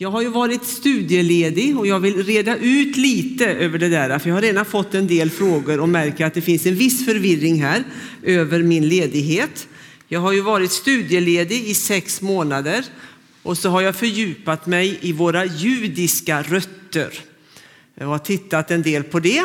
Jag har ju varit studieledig och jag vill reda ut lite över det där, för jag har redan fått en del frågor och märker att det finns en viss förvirring här över min ledighet. Jag har ju varit studieledig i sex månader och så har jag fördjupat mig i våra judiska rötter. Jag har tittat en del på det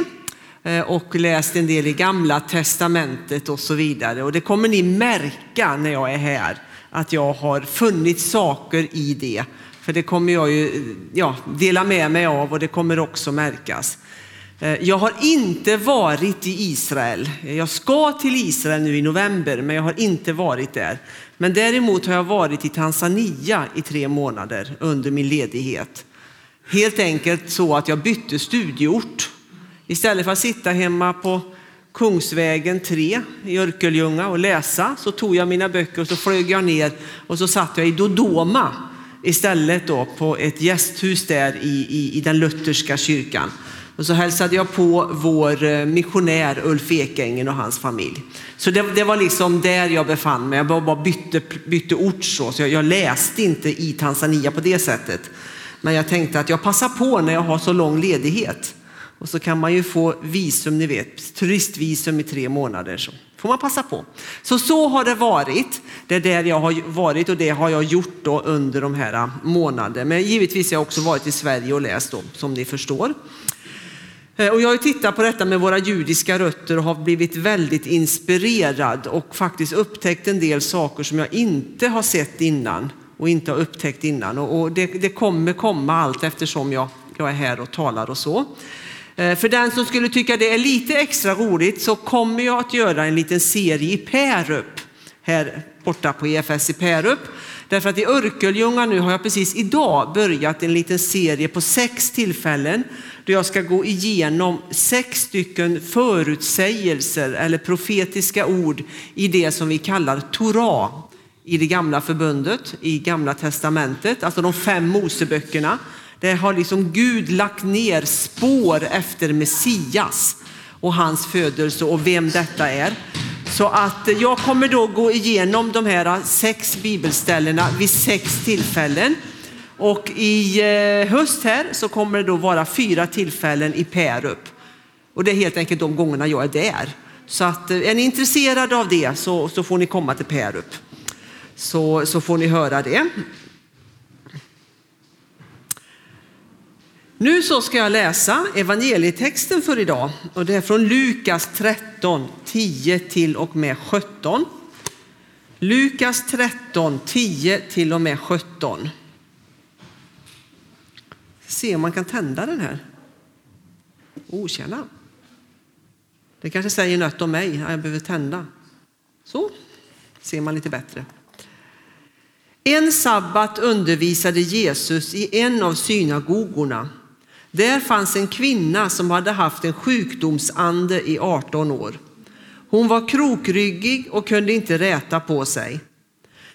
eh, och läst en del i gamla testamentet och så vidare. Och det kommer ni märka när jag är här, att jag har funnit saker i det för det kommer jag ju ja, dela med mig av och det kommer också märkas. Eh, jag har inte varit i Israel. Jag ska till Israel nu i november, men jag har inte varit där. Men däremot har jag varit i Tanzania i tre månader under min ledighet. Helt enkelt så att jag bytte studieort. Istället för att sitta hemma på Kungsvägen 3 i Örkelljunga och läsa så tog jag mina böcker och så flög jag ner och så satt jag i Dodoma istället då på ett gästhus där i, i, i den lutherska kyrkan. Och så hälsade jag på vår eh, missionär Ulf Ekängen och hans familj. Så det, det, var liksom där jag befann mig. Jag bara bytte, bytte ort så, så jag, jag, läste inte i Tanzania på det sättet. Men jag tänkte att jag passar på när jag har så lång ledighet. Och så kan man ju få visum, ni vet, turistvisum i tre månader. Så får man passa på. Så så har det varit. Det är där jag har varit och det har jag gjort då under de här äh, månaderna. Men givetvis har jag också varit i Sverige och läst då, som ni förstår. Eh, och jag har tittat på detta med våra judiska rötter och har blivit väldigt inspirerad och faktiskt upptäckt en del saker som jag inte har sett innan och inte har upptäckt innan. Och det, det kommer komma allt eftersom jag, jag är här och talar och så. Eh, för den som skulle tycka det är lite extra roligt så kommer jag att göra en liten serie i Pärup här borta på EFS i Pärup. Därför att i Örkelljunga nu har jag precis idag börjat en liten serie på sex tillfällen då jag ska gå igenom sex stycken förutsägelser eller profetiska ord i det som vi kallar Torah i det gamla förbundet, i gamla testamentet, alltså de fem Moseböckerna. Det har liksom Gud lagt ner spår efter Messias och hans födelse och vem detta är. Så att jag kommer då gå igenom de här sex bibelställena vid sex tillfällen. Och i eh, höst här så kommer det då vara fyra tillfällen i Pärup. Och det är helt enkelt de gångerna jag är där. Så att eh, är ni intresserade av det så, så får ni komma till Pärup. Så, så får ni höra det. Nu så ska jag läsa evangelietexten för idag och det är från Lukas 13, 10 till och med 17. Lukas 13, 10 till och med 17. Se om man kan tända den här. Oh, tjena. Det kanske säger något om mig, jag behöver tända. Så ser man lite bättre. En sabbat undervisade Jesus i en av synagogorna där fanns en kvinna som hade haft en sjukdomsande i 18 år. Hon var krokryggig och kunde inte räta på sig.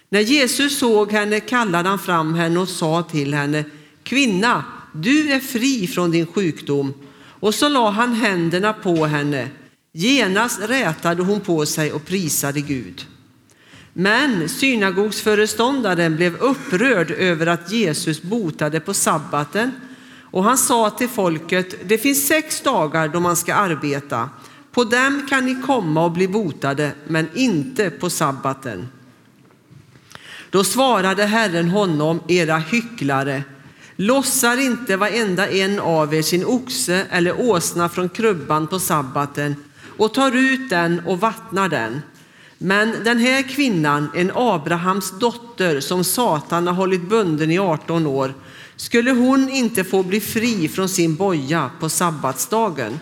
När Jesus såg henne kallade han fram henne och sa till henne, kvinna, du är fri från din sjukdom. Och så la han händerna på henne. Genast rätade hon på sig och prisade Gud. Men synagogsföreståndaren blev upprörd över att Jesus botade på sabbaten och han sa till folket, det finns sex dagar då man ska arbeta. På dem kan ni komma och bli botade, men inte på sabbaten. Då svarade Herren honom, era hycklare, lossar inte varenda en av er sin oxe eller åsna från krubban på sabbaten och tar ut den och vattnar den. Men den här kvinnan, en Abrahams dotter som Satan har hållit bunden i 18 år, skulle hon inte få bli fri från sin boja på sabbatsdagen.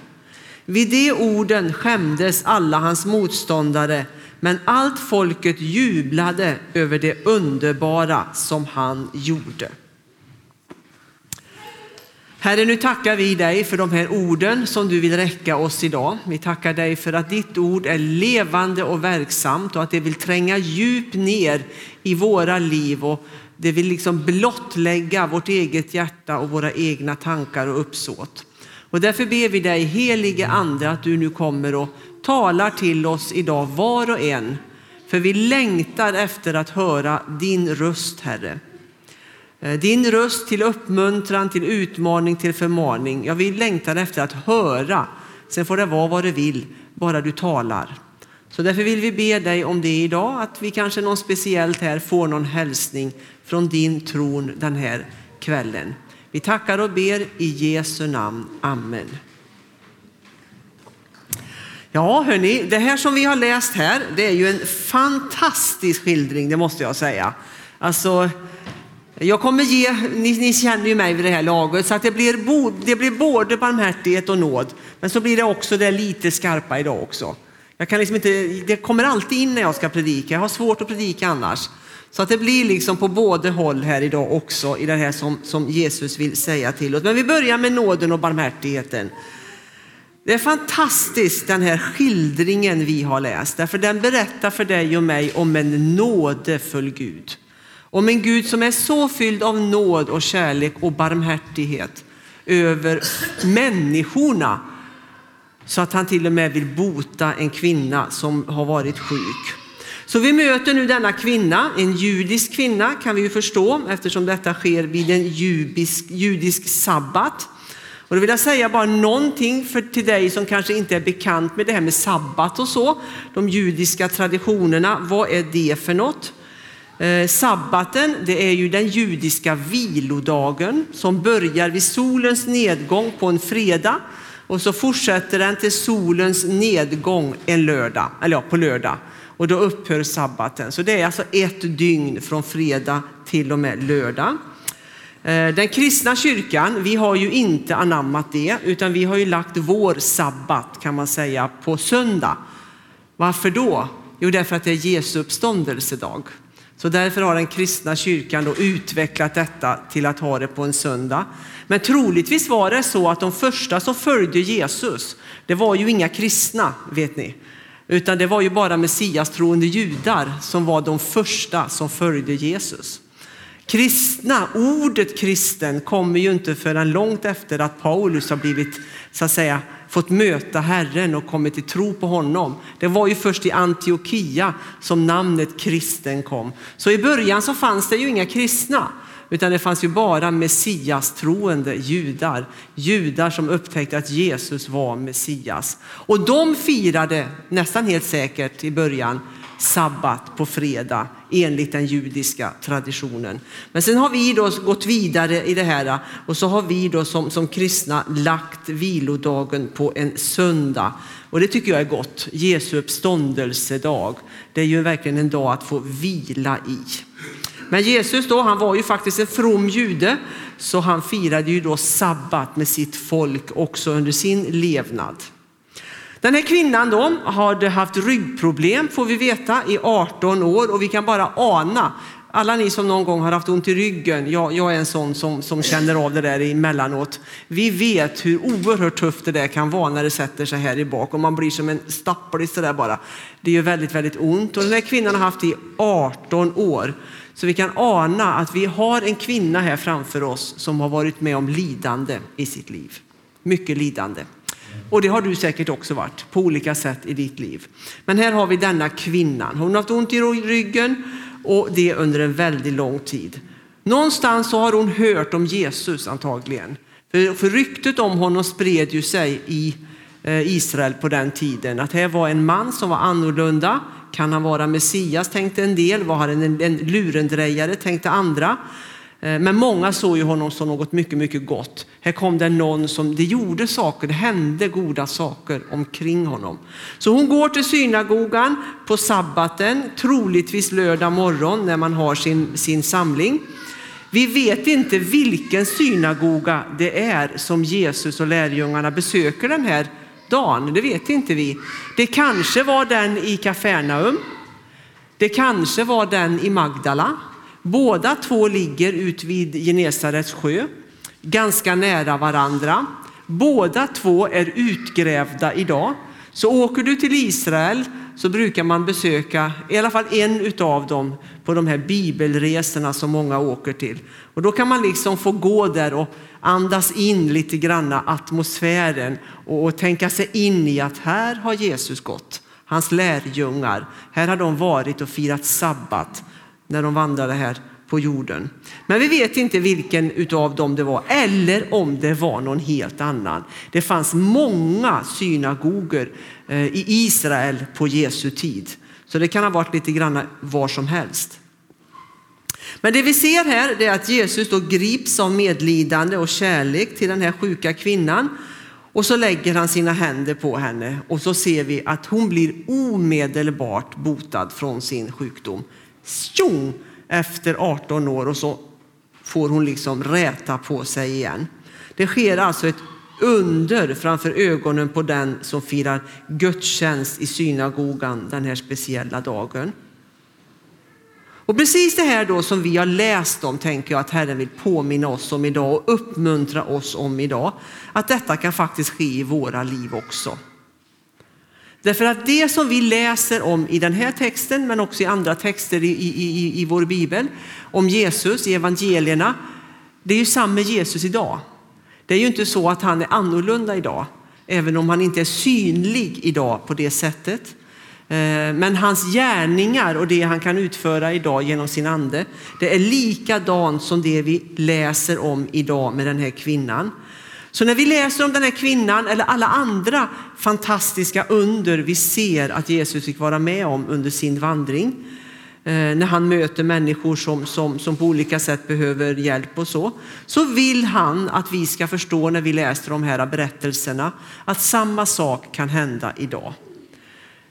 Vid de orden skämdes alla hans motståndare, men allt folket jublade över det underbara som han gjorde. Herre, nu tackar vi dig för de här orden som du vill räcka oss idag. Vi tackar dig för att ditt ord är levande och verksamt och att det vill tränga djupt ner i våra liv och det vill liksom blottlägga vårt eget hjärta och våra egna tankar och uppsåt. Och därför ber vi dig helige ande att du nu kommer och talar till oss idag var och en. För vi längtar efter att höra din röst Herre. Eh, din röst till uppmuntran, till utmaning, till förmaning. Ja, vi längtar efter att höra. Sen får det vara vad det vill, bara du talar. Så därför vill vi be dig om det idag, att vi kanske någon speciellt här får någon hälsning från din tron den här kvällen. Vi tackar och ber i Jesu namn. Amen. Ja, hörni, det här som vi har läst här, det är ju en fantastisk skildring, det måste jag säga. Alltså, jag kommer ge, ni, ni känner ju mig vid det här laget, så att det blir, bo, det blir både barmhärtighet och nåd. Men så blir det också det lite skarpa idag också. Jag kan liksom inte, det kommer alltid in när jag ska predika, jag har svårt att predika annars. Så att det blir liksom på både håll här idag också i det här som, som Jesus vill säga till oss. Men vi börjar med nåden och barmhärtigheten. Det är fantastiskt den här skildringen vi har läst, därför den berättar för dig och mig om en nådefull Gud. Om en Gud som är så fylld av nåd och kärlek och barmhärtighet över människorna så att han till och med vill bota en kvinna som har varit sjuk. Så vi möter nu denna kvinna, en judisk kvinna kan vi ju förstå eftersom detta sker vid en judisk, judisk sabbat. Och då vill jag säga bara någonting för, till dig som kanske inte är bekant med det här med sabbat och så. De judiska traditionerna, vad är det för något? Eh, sabbaten, det är ju den judiska vilodagen som börjar vid solens nedgång på en fredag och så fortsätter den till solens nedgång en lördag, eller ja, på lördag. Och då upphör sabbaten. Så det är alltså ett dygn från fredag till och med lördag. Eh, den kristna kyrkan, vi har ju inte anammat det, utan vi har ju lagt vår sabbat kan man säga på söndag. Varför då? Jo, därför att det är Jesu uppståndelsedag. Så därför har den kristna kyrkan då utvecklat detta till att ha det på en söndag. Men troligtvis var det så att de första som följde Jesus, det var ju inga kristna, vet ni. Utan det var ju bara Messias troende judar som var de första som följde Jesus. Kristna, ordet kristen kommer ju inte förrän långt efter att Paulus har blivit, så att säga, fått möta Herren och kommit till tro på honom. Det var ju först i Antiochia som namnet kristen kom. Så i början så fanns det ju inga kristna, utan det fanns ju bara Messias troende judar. Judar som upptäckte att Jesus var Messias. Och de firade nästan helt säkert i början sabbat på fredag enligt den judiska traditionen. Men sen har vi då gått vidare i det här och så har vi då som, som kristna lagt vilodagen på en söndag. Och det tycker jag är gott. Jesu uppståndelsedag. Det är ju verkligen en dag att få vila i. Men Jesus då, han var ju faktiskt en from jude, så han firade ju då sabbat med sitt folk också under sin levnad. Den här kvinnan då hade haft ryggproblem får vi veta i 18 år och vi kan bara ana alla ni som någon gång har haft ont i ryggen, jag, jag är en sån som, som känner av det där emellanåt. Vi vet hur oerhört tufft det där kan vara när det sätter sig här i bak och man blir som en stapplig sådär bara. Det gör väldigt, väldigt ont och den här kvinnan har haft det i 18 år. Så vi kan ana att vi har en kvinna här framför oss som har varit med om lidande i sitt liv. Mycket lidande. Och det har du säkert också varit på olika sätt i ditt liv. Men här har vi denna kvinnan. Hon har haft ont i ryggen och det under en väldigt lång tid. Någonstans så har hon hört om Jesus antagligen. För, för ryktet om honom spred ju sig i eh, Israel på den tiden. Att här var en man som var annorlunda. Kan han vara Messias tänkte en del. Var han en, en lurendrejare tänkte andra. Eh, men många såg ju honom som något mycket, mycket gott. Här kom det någon som, det gjorde saker, det hände goda saker omkring honom. Så hon går till synagogan på sabbaten, troligtvis lördag morgon när man har sin, sin samling. Vi vet inte vilken synagoga det är som Jesus och lärjungarna besöker den här dagen. Det vet inte vi. Det kanske var den i Kafarnaum. Det kanske var den i Magdala. Båda två ligger ut vid Genesarets sjö, ganska nära varandra. Båda två är utgrävda idag. Så åker du till Israel så brukar man besöka i alla fall en av dem på de här bibelresorna som många åker till. Och då kan man liksom få gå där och andas in lite grann atmosfären och, och tänka sig in i att här har Jesus gått. Hans lärjungar, här har de varit och firat sabbat när de vandrade här på jorden. Men vi vet inte vilken utav dem det var eller om det var någon helt annan. Det fanns många synagogor eh, i Israel på Jesu tid. Så det kan ha varit lite grann var som helst. Men det vi ser här är att Jesus då grips av medlidande och kärlek till den här sjuka kvinnan och så lägger han sina händer på henne och så ser vi att hon blir omedelbart botad från sin sjukdom. Tjong! Efter 18 år och så får hon liksom räta på sig igen. Det sker alltså ett under framför ögonen på den som firar gudstjänst i synagogan den här speciella dagen. Och precis det här då som vi har läst om tänker jag att Herren vill påminna oss om idag och uppmuntra oss om idag. Att detta kan faktiskt ske i våra liv också. Därför att det som vi läser om i den här texten men också i andra texter i, i, i, i vår bibel om Jesus i evangelierna, det är ju samma Jesus idag. Det är ju inte så att han är annorlunda idag, även om han inte är synlig idag på det sättet. Eh, men hans gärningar och det han kan utföra idag genom sin ande, det är likadant som det vi läser om idag med den här kvinnan. Så när vi läser om den här kvinnan eller alla andra fantastiska under vi ser att Jesus fick vara med om under sin vandring, eh, när han möter människor som, som, som på olika sätt behöver hjälp och så, så vill han att vi ska förstå när vi läser de här berättelserna att samma sak kan hända idag.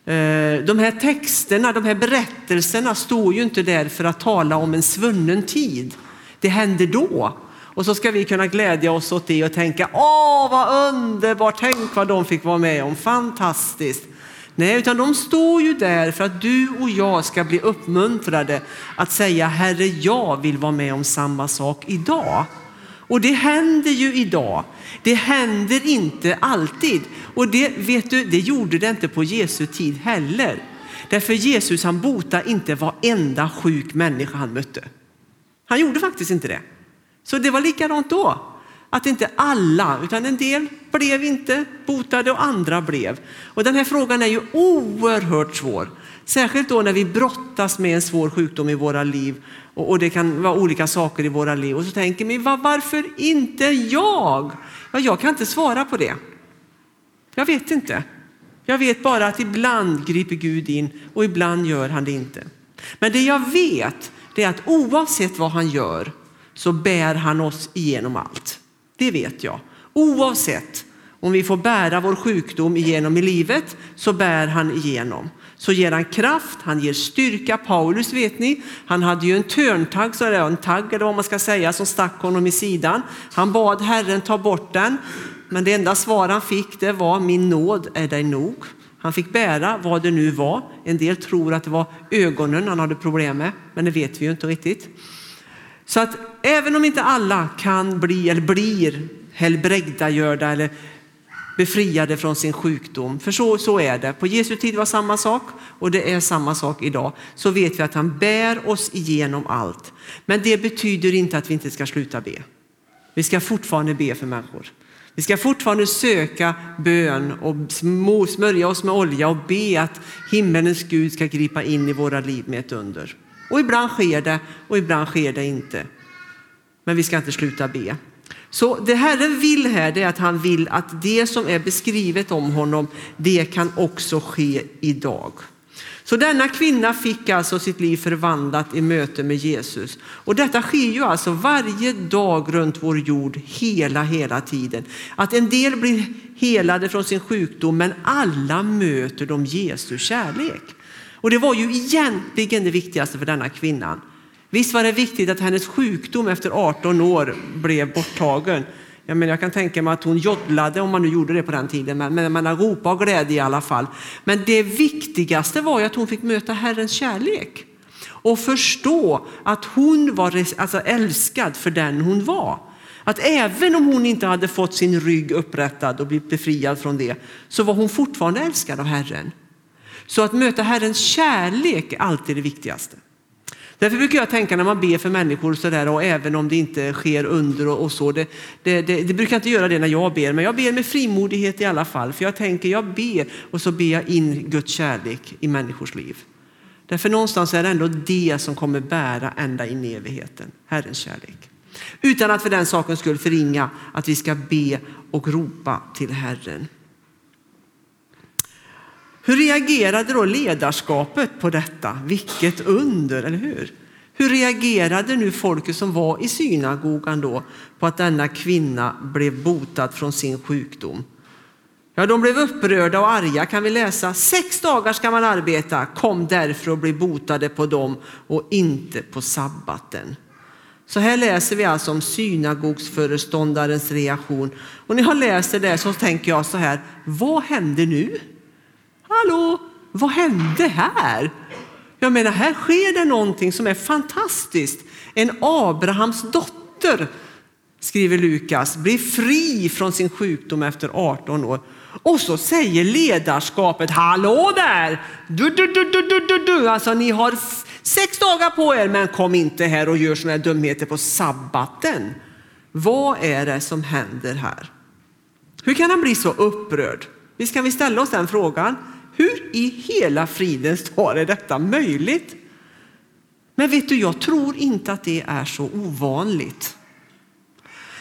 Eh, de här texterna, de här berättelserna står ju inte där för att tala om en svunnen tid. Det hände då. Och så ska vi kunna glädja oss åt det och tänka, åh vad underbart, tänk vad de fick vara med om, fantastiskt. Nej, utan de står ju där för att du och jag ska bli uppmuntrade att säga, Herre, jag vill vara med om samma sak idag. Och det händer ju idag. Det händer inte alltid. Och det, vet du, det gjorde det inte på Jesu tid heller. Därför Jesus han botade inte varenda sjuk människa han mötte. Han gjorde faktiskt inte det. Så det var likadant då. Att inte alla, utan en del blev inte botade och andra blev. Och den här frågan är ju oerhört svår. Särskilt då när vi brottas med en svår sjukdom i våra liv och, det kan vara olika saker i våra liv. Och så tänker vi, varför inte jag? Ja, jag kan inte svara på det. Jag vet inte. Jag vet bara att ibland griper Gud in och ibland gör han det inte. Men det jag vet är att oavsett vad han gör så bär han oss igenom allt. Det vet jag. Oavsett om vi får bära vår sjukdom igenom i livet så bär han igenom. Så ger han kraft, han ger styrka. Paulus vet ni, han hade ju en törntagg, så en tagg eller vad man ska säga, som stack honom i sidan. Han bad Herren ta bort den, men det enda svar han fick det var min nåd är dig nog. Han fick bära vad det nu var. En del tror att det var ögonen han hade problem med, men det vet vi ju inte riktigt. Så att även om inte alla kan bli eller blir helbrägdagörda eller befriade från sin sjukdom, för så, så är det. På Jesu tid var samma sak och det är samma sak idag. Så vet vi att han bär oss igenom allt. Men det betyder inte att vi inte ska sluta be. Vi ska fortfarande be för människor. Vi ska fortfarande söka bön och smörja oss med olja och be att himmelens Gud ska gripa in i våra liv med ett under. Och ibland sker det och ibland sker det inte. Men vi ska inte sluta be. Så det Herren vill här är att han vill att det som är beskrivet om honom, det kan också ske idag. Så denna kvinna fick alltså sitt liv förvandlat i möte med Jesus. Och detta sker ju alltså varje dag runt vår jord, hela, hela tiden. Att en del blir helade från sin sjukdom, men alla möter de Jesu kärlek. Och det var ju egentligen det viktigaste för denna kvinnan. Visst var det viktigt att hennes sjukdom efter 18 år blev borttagen. Jag, menar, jag kan tänka mig att hon joddlade, om man nu gjorde det på den tiden, men, men man ropade av glädje i alla fall. Men det viktigaste var ju att hon fick möta Herrens kärlek och förstå att hon var alltså, älskad för den hon var. Att även om hon inte hade fått sin rygg upprättad och blivit befriad från det, så var hon fortfarande älskad av Herren. Så att möta Herrens kärlek är alltid det viktigaste. Därför brukar jag tänka när man ber för människor så där, och även om det inte sker under och, och så, det, det, det, det, brukar inte göra det när jag ber, men jag ber med frimodighet i alla fall. För jag tänker, jag ber och så ber jag in Guds kärlek i människors liv. Därför någonstans är det ändå det som kommer bära ända in i evigheten, Herrens kärlek. Utan att för den sakens skull förringa att vi ska be och ropa till Herren. Hur reagerade då ledarskapet på detta? Vilket under, eller hur? Hur reagerade nu folket som var i synagogan då på att denna kvinna blev botad från sin sjukdom? Ja, de blev upprörda och arga kan vi läsa. Sex dagar ska man arbeta, kom därför och bli botade på dem och inte på sabbaten. Så här läser vi alltså om synagogsföreståndarens reaktion. Och när jag läser det så tänker jag så här, vad hände nu? Hallå, vad hände här? Jag menar, här sker det någonting som är fantastiskt. En Abrahams dotter, skriver Lukas, blir fri från sin sjukdom efter 18 år. Och så säger ledarskapet, hallå där! Du, du, du, du, du, du, du. Alltså ni har sex dagar på er men kom inte här och gör sådana här dumheter på sabbaten. Vad är det som händer här? Hur kan han bli så upprörd? Visst kan vi ställa oss den frågan. Hur i hela fridens dag är detta möjligt? Men vet du, jag tror inte att det är så ovanligt.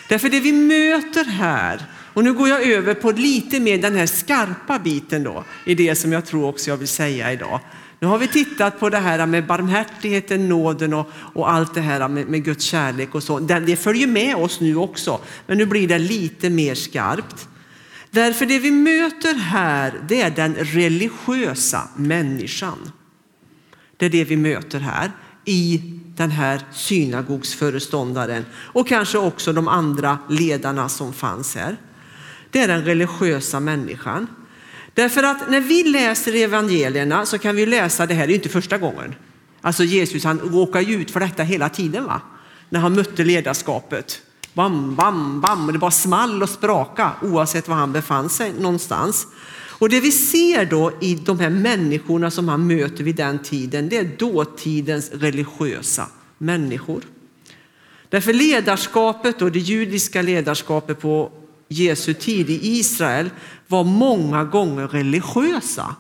Därför det vi möter här, och nu går jag över på lite mer den här skarpa biten då, i det som jag tror också jag vill säga idag. Nu har vi tittat på det här med barmhärtigheten, nåden och, och allt det här med, med Guds kärlek och så. Det, det följer med oss nu också, men nu blir det lite mer skarpt. Därför det vi möter här, det är den religiösa människan. Det är det vi möter här i den här synagogsföreståndaren och kanske också de andra ledarna som fanns här. Det är den religiösa människan. Därför att när vi läser evangelierna så kan vi läsa det här, det är inte första gången. Alltså Jesus han råkar ju ut för detta hela tiden va? När han mötte ledarskapet. Bam, bam, bam. Det bara small och spraka oavsett var han befann sig någonstans. Och det vi ser då i de här människorna som han möter vid den tiden, det är dåtidens religiösa människor. Därför ledarskapet och det judiska ledarskapet på Jesu tid i Israel var många gånger religiösa.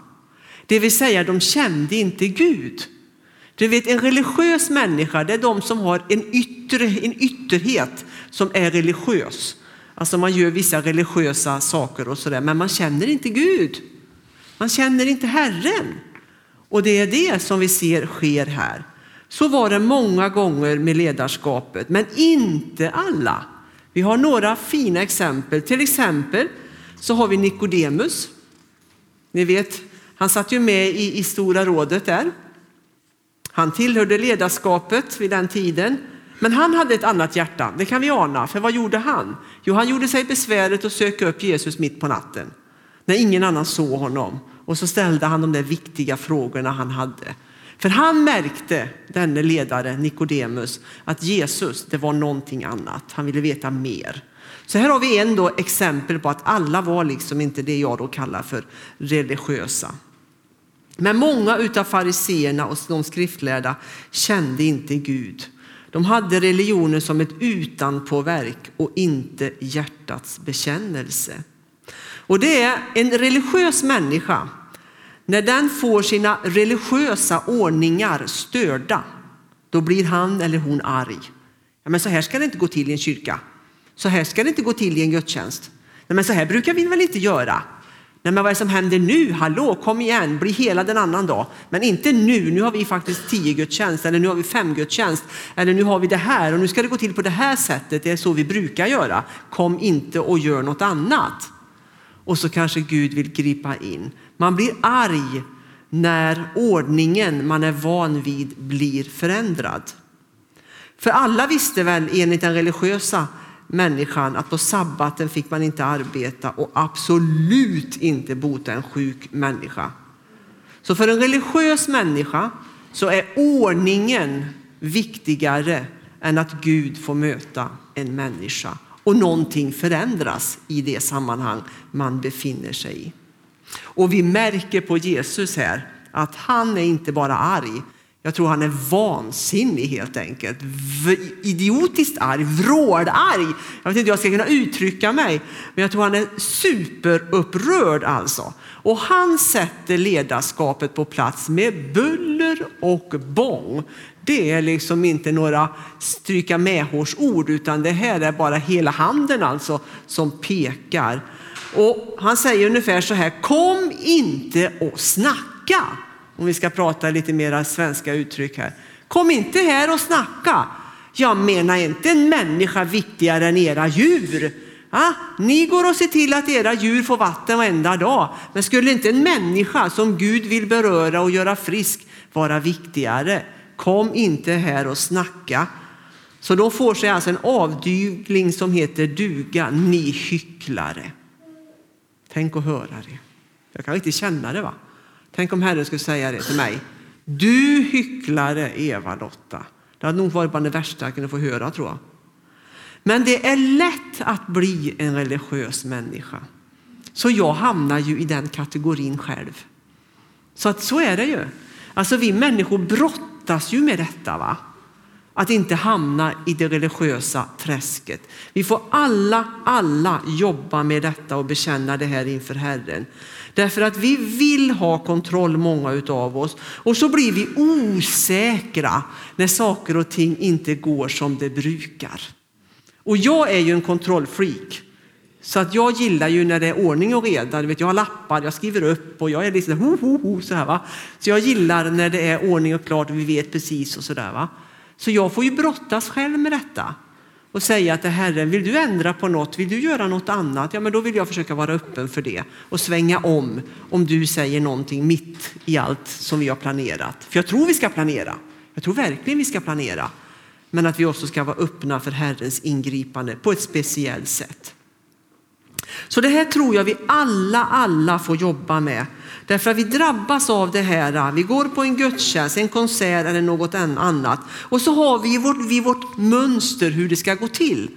Det vill säga de kände inte Gud. Du vet en religiös människa det är de som har en, yttre, en ytterhet som är religiös. Alltså man gör vissa religiösa saker och sådär men man känner inte Gud. Man känner inte Herren. Och det är det som vi ser sker här. Så var det många gånger med ledarskapet men inte alla. Vi har några fina exempel. Till exempel så har vi Nikodemus. Ni vet, han satt ju med i, i Stora rådet där. Han tillhörde ledarskapet vid den tiden. Men han hade ett annat hjärta, det kan vi ana. För vad gjorde han? Jo, han gjorde sig besväret att söka upp Jesus mitt på natten. När ingen annan såg honom. Och så ställde han de där viktiga frågorna han hade. För han märkte, denne ledare Nikodemus, att Jesus, det var någonting annat. Han ville veta mer. Så här har vi ändå exempel på att alla var liksom inte det jag då kallar för religiösa. Men många utav fariseerna och de skriftlärda kände inte Gud. De hade religionen som ett utanpåverk och inte hjärtats bekännelse. Och det är en religiös människa, när den får sina religiösa ordningar störda, då blir han eller hon arg. Ja, men så här ska det inte gå till i en kyrka. Så här ska det inte gå till i en gudstjänst. Nej, men så här brukar vi väl inte göra? Nej, men vad är det som händer nu? Hallå, kom igen, bli hela den annan dag. Men inte nu, nu har vi faktiskt tio gudstjänst eller nu har vi fem gudstjänst eller nu har vi det här och nu ska det gå till på det här sättet. Det är så vi brukar göra. Kom inte och gör något annat. Och så kanske Gud vill gripa in. Man blir arg när ordningen man är van vid blir förändrad. För alla visste väl enligt den religiösa människan att på sabbaten fick man inte arbeta och absolut inte bota en sjuk människa. Så för en religiös människa så är ordningen viktigare än att Gud får möta en människa och någonting förändras i det sammanhang man befinner sig i. Och vi märker på Jesus här att han är inte bara arg, jag tror han är vansinnig helt enkelt. Idiotiskt arg, vrålarg. Jag vet inte hur jag ska kunna uttrycka mig, men jag tror han är superupprörd alltså. Och han sätter ledarskapet på plats med buller och bång. Det är liksom inte några stryka medhårsord utan det här är bara hela handen alltså som pekar. Och han säger ungefär så här, kom inte och snacka. Om vi ska prata lite mera svenska uttryck här. Kom inte här och snacka. Jag menar inte en människa viktigare än era djur. Ja, ni går och ser till att era djur får vatten varenda dag. Men skulle inte en människa som Gud vill beröra och göra frisk vara viktigare? Kom inte här och snacka. Så de får sig alltså en avdygling som heter duga, ni hycklare. Tänk att höra det. Jag kan riktigt känna det. va? Tänk om Herren skulle säga det till mig. Du hycklare Eva-Lotta. Det hade nog varit bland det värsta jag kunde få höra tror jag. Men det är lätt att bli en religiös människa. Så jag hamnar ju i den kategorin själv. Så att så är det ju. Alltså vi människor brottas ju med detta. va? Att inte hamna i det religiösa träsket. Vi får alla, alla jobba med detta och bekänna det här inför Herren. Därför att vi vill ha kontroll, många utav oss. Och så blir vi osäkra när saker och ting inte går som det brukar. Och jag är ju en kontrollfreak. Så att jag gillar ju när det är ordning och reda. Du vet, jag har lappar, jag skriver upp och jag är lite ho, ho, ho, så här. Va? Så jag gillar när det är ordning och klart och vi vet precis och så där. Va? Så jag får ju brottas själv med detta och säga till Herren, vill du ändra på något, vill du göra något annat? Ja, men då vill jag försöka vara öppen för det och svänga om om du säger någonting mitt i allt som vi har planerat. För jag tror vi ska planera. Jag tror verkligen vi ska planera. Men att vi också ska vara öppna för Herrens ingripande på ett speciellt sätt. Så det här tror jag vi alla, alla får jobba med. Därför att vi drabbas av det här. Äh, vi går på en gudstjänst, en konsert eller något annat. Och så har vi vårt, vi vårt mönster hur det ska gå till.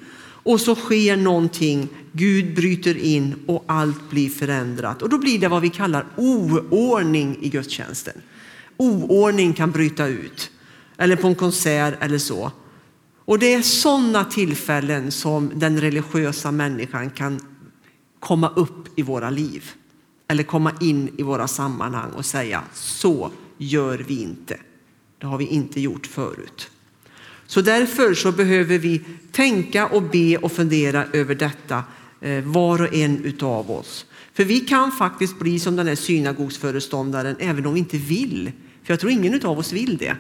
Och så sker någonting, Gud bryter in och allt blir förändrat. Och då blir det vad vi kallar oordning i gudstjänsten. Oordning kan bryta ut. Eller på en konsert eller så. Och det är sådana tillfällen som den religiösa människan kan komma upp i våra liv eller komma in i våra sammanhang och säga så gör vi inte. Det har vi inte gjort förut. Så därför så behöver vi tänka och be och fundera över detta eh, var och en utav oss. För vi kan faktiskt bli som den här synagogsföreståndaren även om vi inte vill. För jag tror ingen utav oss vill det.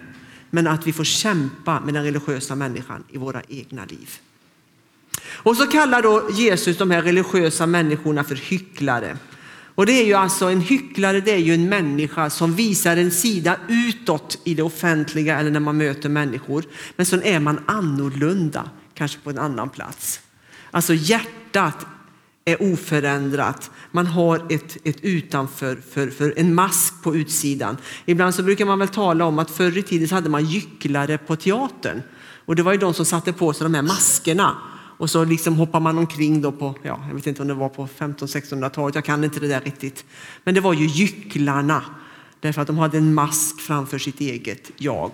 Men att vi får kämpa med den religiösa människan i våra egna liv. Och så kallar då Jesus de här religiösa människorna för hycklare. Och det är ju alltså en hycklare, det är ju en människa som visar en sida utåt i det offentliga eller när man möter människor. Men så är man annorlunda, kanske på en annan plats. Alltså hjärtat är oförändrat. Man har ett, ett utanför, för, för en mask på utsidan. Ibland så brukar man väl tala om att förr i tiden så hade man gycklare på teatern. Och det var ju de som satte på sig de här maskerna och så liksom hoppar man omkring då på, ja, jag vet inte om det var på 1500-1600-talet, jag kan inte det där riktigt. Men det var ju gycklarna, därför att de hade en mask framför sitt eget jag.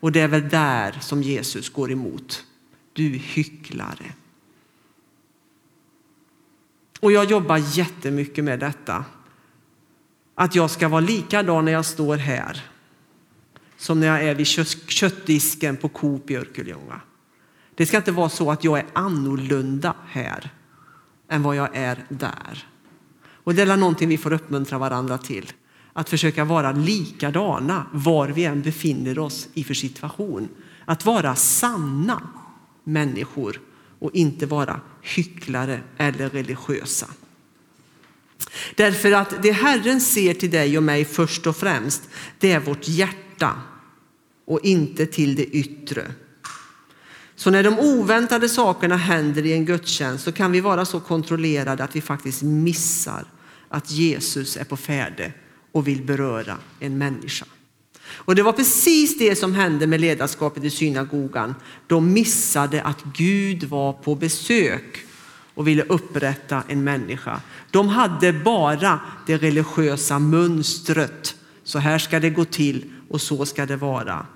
Och det är väl där som Jesus går emot. Du hycklare. Och jag jobbar jättemycket med detta. Att jag ska vara likadan när jag står här som när jag är vid köttdisken på Coop i Örkelljunga. Det ska inte vara så att jag är annorlunda här än vad jag är där. Och det är någonting vi får uppmuntra varandra till. Att försöka vara likadana var vi än befinner oss i för situation. Att vara sanna människor och inte vara hycklare eller religiösa. Därför att det Herren ser till dig och mig först och främst, det är vårt hjärta och inte till det yttre. Så när de oväntade sakerna händer i en gudstjänst så kan vi vara så kontrollerade att vi faktiskt missar att Jesus är på färde och vill beröra en människa. Och det var precis det som hände med ledarskapet i synagogan. De missade att Gud var på besök och ville upprätta en människa. De hade bara det religiösa mönstret. Så här ska det gå till och så ska det vara.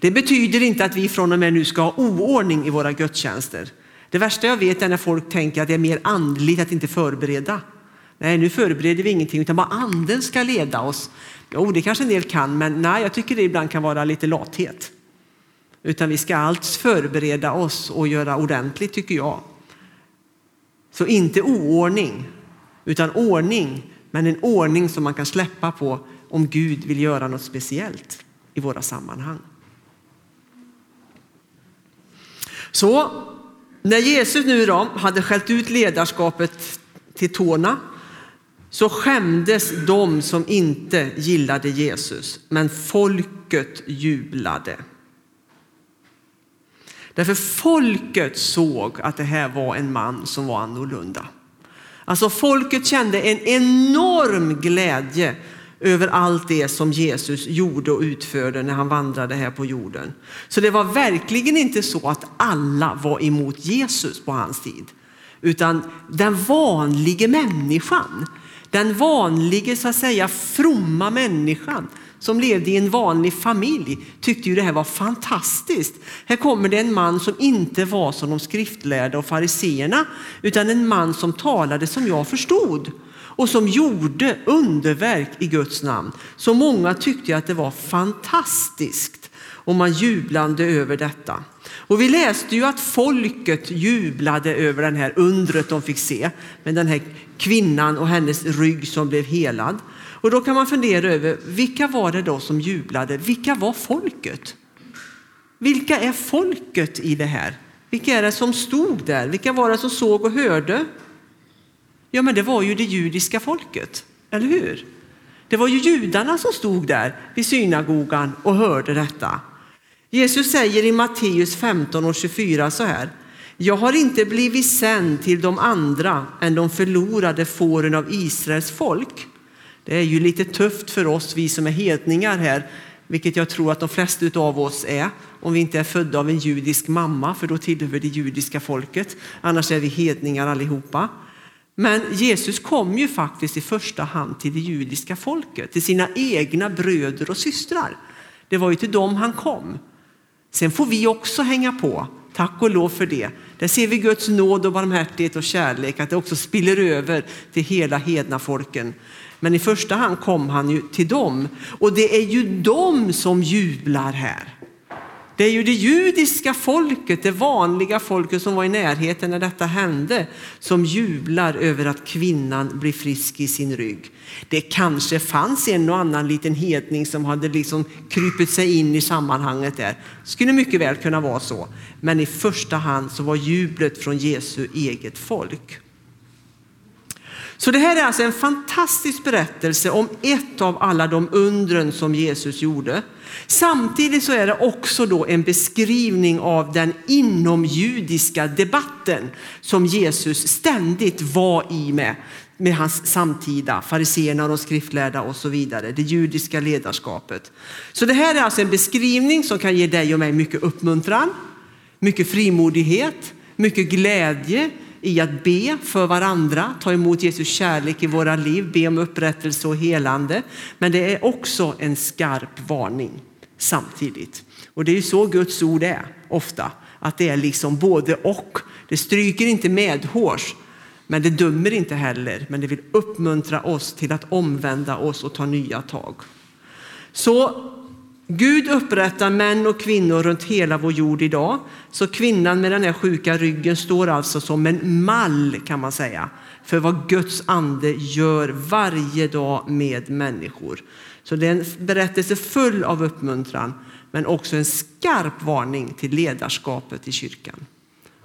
Det betyder inte att vi från och med nu ska ha oordning i våra gudstjänster. Det värsta jag vet är när folk tänker att det är mer andligt att inte förbereda. Nej, nu förbereder vi ingenting utan bara anden ska leda oss. Jo, det kanske en del kan, men nej, jag tycker det ibland kan vara lite lathet. Utan vi ska allt förbereda oss och göra ordentligt tycker jag. Så inte oordning, utan ordning, men en ordning som man kan släppa på om Gud vill göra något speciellt i våra sammanhang. Så när Jesus nu då hade skällt ut ledarskapet till tårna så skämdes de som inte gillade Jesus, men folket jublade. Därför folket såg att det här var en man som var annorlunda. Alltså folket kände en enorm glädje över allt det som Jesus gjorde och utförde när han vandrade här på jorden. Så det var verkligen inte så att alla var emot Jesus på hans tid, utan den vanliga människan, den vanliga så att säga fromma människan som levde i en vanlig familj tyckte ju det här var fantastiskt. Här kommer det en man som inte var som de skriftlärda och fariseerna utan en man som talade som jag förstod och som gjorde underverk i Guds namn. Så många tyckte att det var fantastiskt och man jublade över detta. Och vi läste ju att folket jublade över den här undret de fick se med den här kvinnan och hennes rygg som blev helad. Och då kan man fundera över vilka var det då som jublade? Vilka var folket? Vilka är folket i det här? Vilka är det som stod där? Vilka var det som såg och hörde? Ja, men det var ju det judiska folket, eller hur? Det var ju judarna som stod där vid synagogan och hörde detta. Jesus säger i Matteus 15 och 24 så här. Jag har inte blivit sänd till de andra än de förlorade fåren av Israels folk. Det är ju lite tufft för oss, vi som är hedningar här, vilket jag tror att de flesta av oss är, om vi inte är födda av en judisk mamma, för då tillhör vi det judiska folket. Annars är vi hedningar allihopa. Men Jesus kom ju faktiskt i första hand till det judiska folket, till sina egna bröder och systrar. Det var ju till dem han kom. Sen får vi också hänga på, tack och lov för det. Där ser vi Guds nåd och barmhärtighet och kärlek, att det också spiller över till hela hedna folken. Men i första hand kom han ju till dem och det är ju de som jublar här. Det är ju det judiska folket, det vanliga folket som var i närheten när detta hände, som jublar över att kvinnan blir frisk i sin rygg. Det kanske fanns en och annan liten hedning som hade liksom krypit sig in i sammanhanget där. Skulle mycket väl kunna vara så. Men i första hand så var jublet från Jesu eget folk. Så det här är alltså en fantastisk berättelse om ett av alla de undren som Jesus gjorde. Samtidigt så är det också då en beskrivning av den inomjudiska debatten som Jesus ständigt var i med, med hans samtida, fariséerna och de skriftlärda och så vidare, det judiska ledarskapet. Så det här är alltså en beskrivning som kan ge dig och mig mycket uppmuntran, mycket frimodighet, mycket glädje, i att be för varandra, ta emot Jesus kärlek i våra liv, be om upprättelse och helande. Men det är också en skarp varning samtidigt. Och det är ju så Guds ord är ofta, att det är liksom både och. Det stryker inte med hårs, men det dömer inte heller, men det vill uppmuntra oss till att omvända oss och ta nya tag. Så Gud upprättar män och kvinnor runt hela vår jord idag. Så kvinnan med den här sjuka ryggen står alltså som en mall kan man säga för vad Guds ande gör varje dag med människor. Så det är en berättelse full av uppmuntran men också en skarp varning till ledarskapet i kyrkan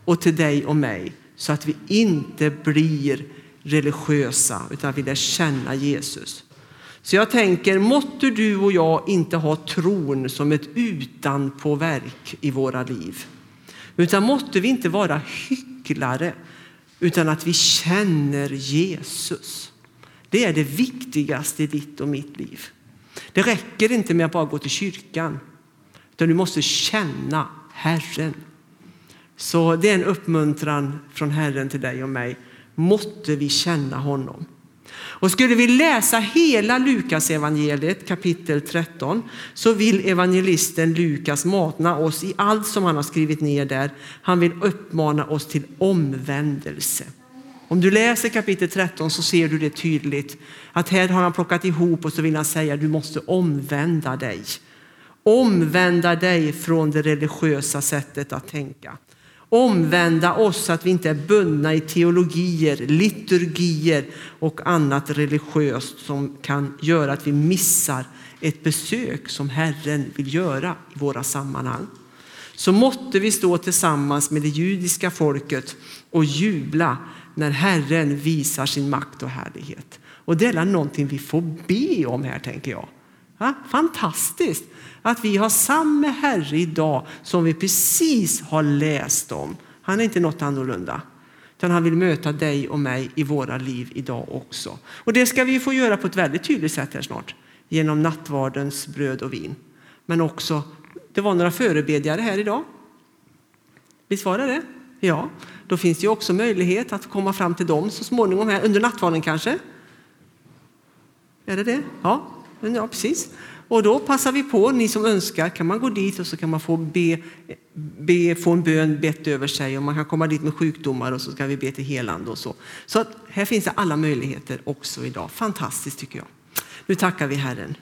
och till dig och mig så att vi inte blir religiösa utan vi lär känna Jesus. Så jag tänker, måtte du och jag inte ha tron som ett utanpåverk i våra liv. Utan måtte vi inte vara hycklare, utan att vi känner Jesus. Det är det viktigaste i ditt och mitt liv. Det räcker inte med att bara gå till kyrkan, utan du måste känna Herren. Så det är en uppmuntran från Herren till dig och mig. Måtte vi känna honom. Och skulle vi läsa hela Lukas evangeliet kapitel 13 så vill evangelisten Lukas matna oss i allt som han har skrivit ner där. Han vill uppmana oss till omvändelse. Om du läser kapitel 13 så ser du det tydligt att här har han plockat ihop och så vill han säga du måste omvända dig. Omvända dig från det religiösa sättet att tänka. Omvända oss så att vi inte är bundna i teologier, liturgier och annat religiöst som kan göra att vi missar ett besök som Herren vill göra i våra sammanhang. Så måtte vi stå tillsammans med det judiska folket och jubla när Herren visar sin makt och härlighet. Och det är någonting vi får be om här tänker jag. Ja, fantastiskt att vi har samma Herre idag som vi precis har läst om. Han är inte något annorlunda. Utan han vill möta dig och mig i våra liv idag också. Och det ska vi få göra på ett väldigt tydligt sätt här snart. Genom nattvardens bröd och vin. Men också, det var några förebedjare här idag. Visst var det det? Ja, då finns det också möjlighet att komma fram till dem så småningom här under nattvarden kanske. Är det det? Ja, ja precis. Och då passar vi på, ni som önskar kan man gå dit och så kan man få, be, be, få en bön bett över sig och man kan komma dit med sjukdomar och så kan vi be till helande och så. Så att här finns det alla möjligheter också idag. Fantastiskt tycker jag. Nu tackar vi Herren.